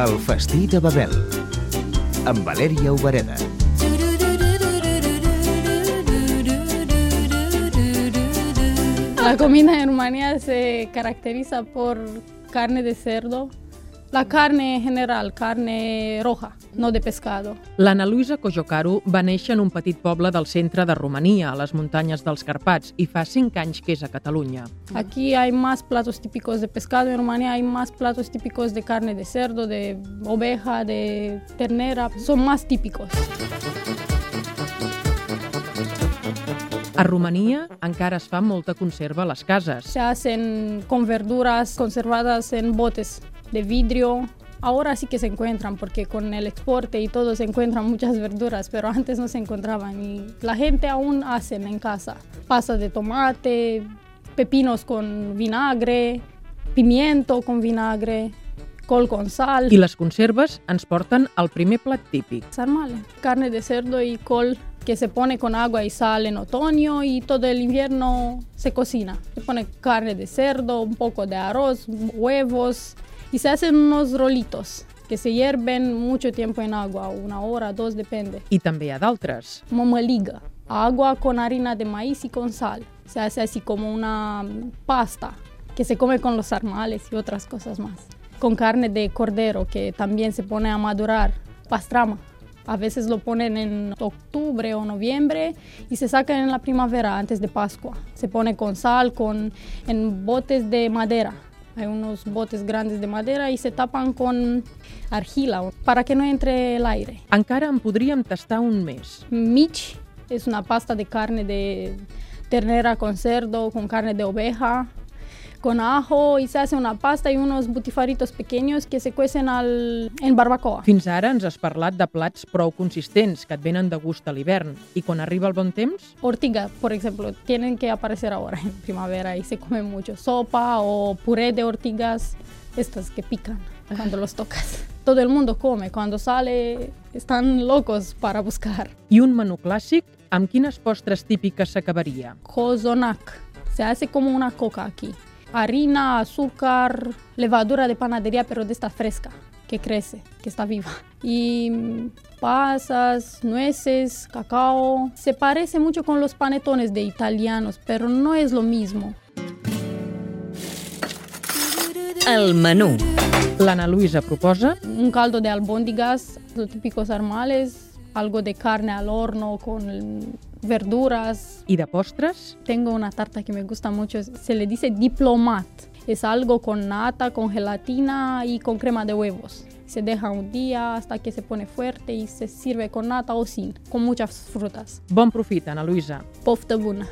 El festí de Babel, amb Valèria Obereda. La comida en Rumanía se caracteriza por carne de cerdo, la carne en general, carne roja, no de pescado. L'Anna Luisa Cojocaru va néixer en un petit poble del centre de Romania, a les muntanyes dels Carpats, i fa 5 anys que és a Catalunya. Aquí hay más platos típicos de pescado, en Rumanía hay más platos típicos de carne de cerdo, de oveja, de ternera, son más típicos. A Romania encara es fa molta conserva a les cases. Se hacen con verduras conservadas en botes de vidrio. Ahora sí que se encuentran porque con el exporte y todo se encuentran muchas verduras, pero antes no se encontraban y la gente aún hace en casa. Pasas de tomate, pepinos con vinagre, pimiento con vinagre, col con sal. I les conserves ens porten al primer plat típic. Sarmale, carne de cerdo y col que se pone con agua y sal en otoño y todo el invierno se cocina. Se pone carne de cerdo, un poco de arroz, huevos y se hacen unos rolitos que se hierven mucho tiempo en agua, una hora, dos, depende. Hi ha d'altres. Mamaliga, agua con harina de maíz y con sal. Se hace así como una pasta que se come con los sarmales y otras cosas más. Con carne de cordero que también se pone a madurar, pastrama. A veces lo ponen en octubre o noviembre y se sacan en la primavera antes de Pascua. Se pone con sal, con, en botes de madera. Hay unos botes grandes de madera y se tapan con argila para que no entre el aire. Encara en podríem tastar un mes. Mich es una pasta de carne de ternera con cerdo, con carne de oveja, con ajo y se hace una pasta y unos butifaritos pequeños que se cuecen al, en barbacoa. Fins ara ens has parlat de plats prou consistents que et venen de gust a l'hivern. I quan arriba el bon temps? Ortiga, por ejemplo, tienen que aparecer ahora en primavera y se come mucho. Sopa o puré de ortigas, estas que pican cuando los tocas. Todo el mundo come, cuando sale están locos para buscar. I un menú clàssic amb quines postres típiques s'acabaria? Cozonac, se hace como una coca aquí. Harina, azúcar, levadura de panadería, pero de esta fresca, que crece, que está viva. Y pasas, nueces, cacao. Se parece mucho con los panetones de italianos, pero no es lo mismo. El menú. L'Anna Luisa proposa Un caldo de albóndigas, los típicos armales, algo de carne al horno con verduras. i de postres Tengo una tarta que me gusta mucho, se le dice diplomat. Es algo con nata, con gelatina y con crema de huevos. Se deja un día hasta que se pone fuerte y se sirve con nata o sin, con muchas frutas. Bon profit, Anna Luisa. Poftă bună!